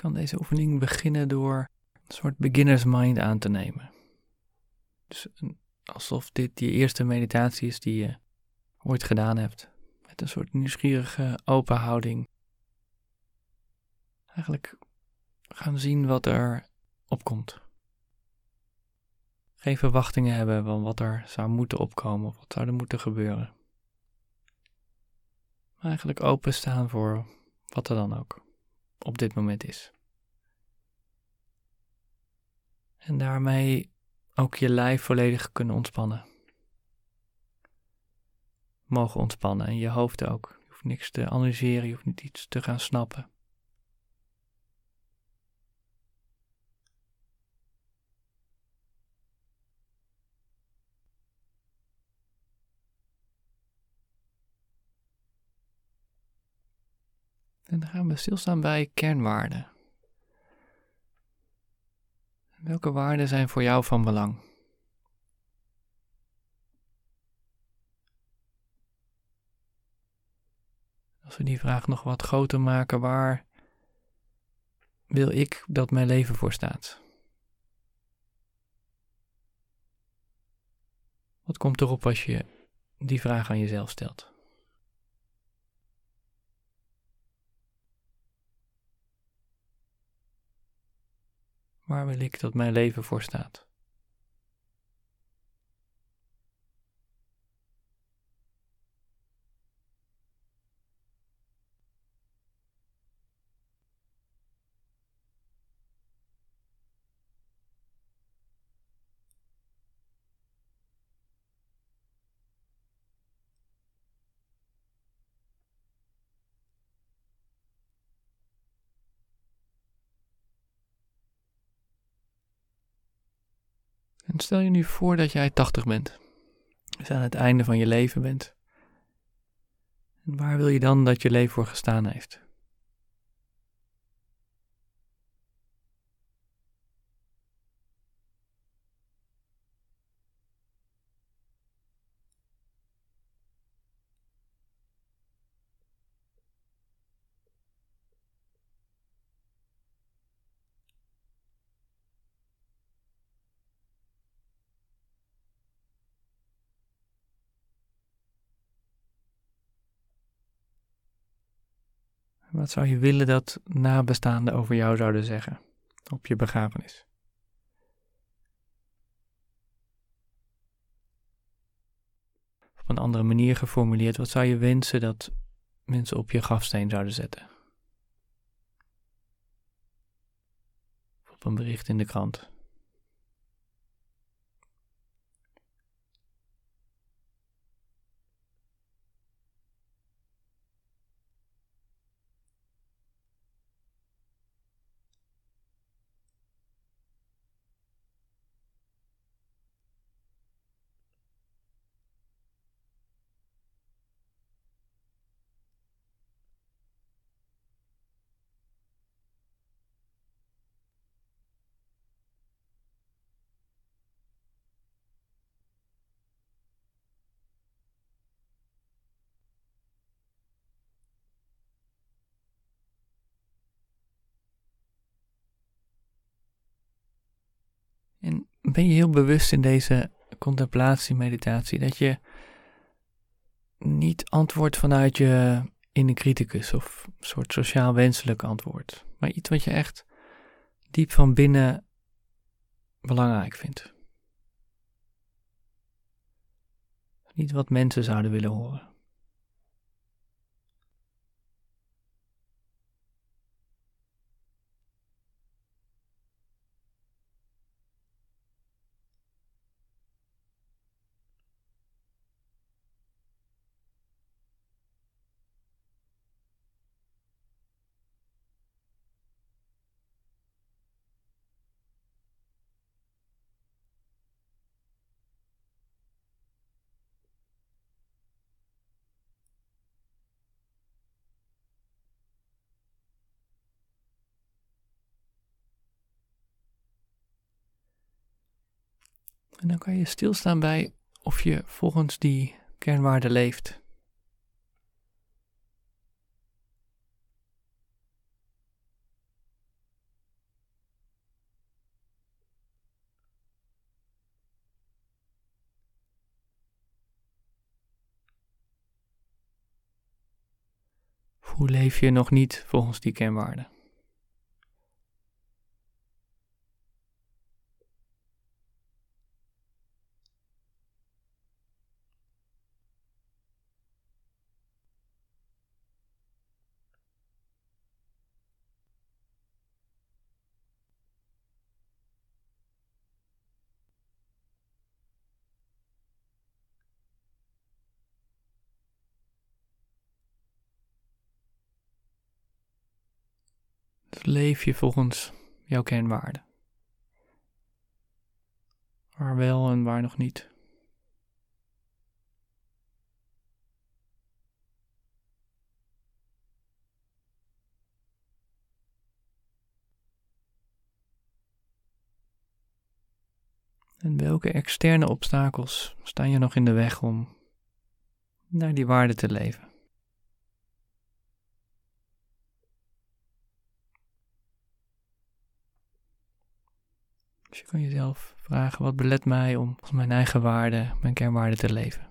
kan deze oefening beginnen door een soort beginner's mind aan te nemen. Dus alsof dit je eerste meditatie is die je ooit gedaan hebt. Met een soort nieuwsgierige open houding. Eigenlijk gaan zien wat er opkomt. Geen verwachtingen hebben van wat er zou moeten opkomen of wat zou er moeten gebeuren. Maar eigenlijk openstaan voor wat er dan ook op dit moment is. En daarmee ook je lijf volledig kunnen ontspannen. Mogen ontspannen en je hoofd ook. Je hoeft niks te analyseren, je hoeft niet iets te gaan snappen. En dan gaan we stilstaan bij kernwaarden. Welke waarden zijn voor jou van belang? Als we die vraag nog wat groter maken, waar wil ik dat mijn leven voor staat? Wat komt erop als je die vraag aan jezelf stelt? Waar wil ik dat mijn leven voor staat? En stel je nu voor dat jij 80 bent. Dus aan het einde van je leven bent. En waar wil je dan dat je leven voor gestaan heeft? Wat zou je willen dat nabestaanden over jou zouden zeggen op je begrafenis? Op een andere manier geformuleerd, wat zou je wensen dat mensen op je grafsteen zouden zetten? op een bericht in de krant. En ben je heel bewust in deze contemplatie, meditatie, dat je niet antwoordt vanuit je in criticus of een soort sociaal wenselijk antwoord, maar iets wat je echt diep van binnen belangrijk vindt. Niet wat mensen zouden willen horen. En dan kan je stilstaan bij of je volgens die kernwaarden leeft. Hoe leef je nog niet volgens die kernwaarde? Leef je volgens jouw kernwaarden. Waar wel en waar nog niet. En welke externe obstakels staan je nog in de weg om naar die waarde te leven? Dus je kan jezelf vragen: wat belet mij om mijn eigen waarde, mijn kernwaarde te leven?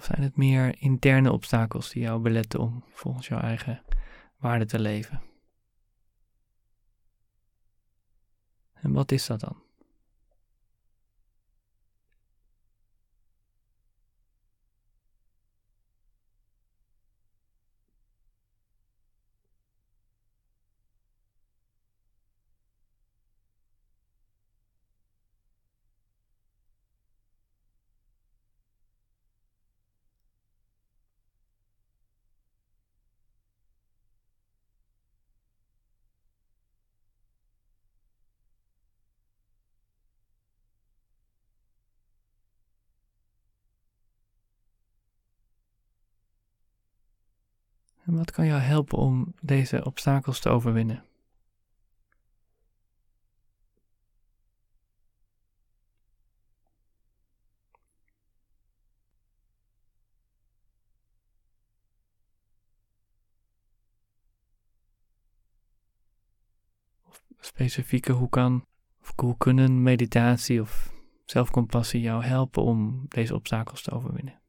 Of zijn het meer interne obstakels die jou beletten om volgens jouw eigen waarde te leven? En wat is dat dan? En wat kan jou helpen om deze obstakels te overwinnen? Of specifieke, hoe kan of hoe kunnen meditatie of zelfcompassie jou helpen om deze obstakels te overwinnen?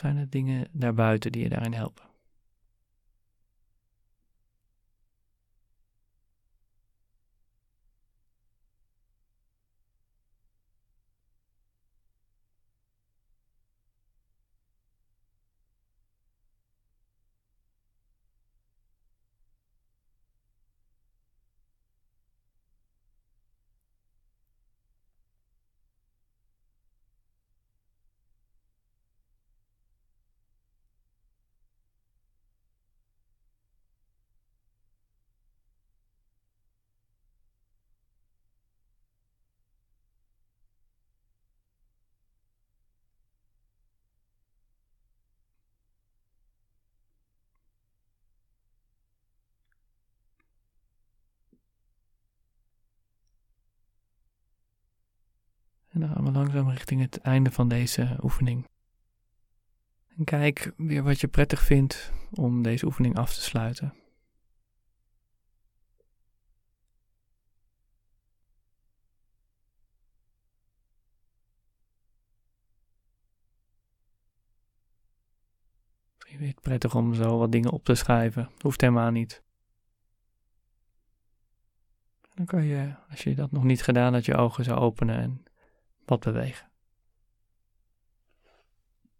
Zijn er dingen daarbuiten die je daarin helpen? En dan gaan we langzaam richting het einde van deze oefening. En kijk weer wat je prettig vindt om deze oefening af te sluiten. Misschien vind je het prettig om zo wat dingen op te schrijven. Hoeft helemaal niet. Dan kan je, als je dat nog niet gedaan hebt, je ogen zou openen en wat bewegen.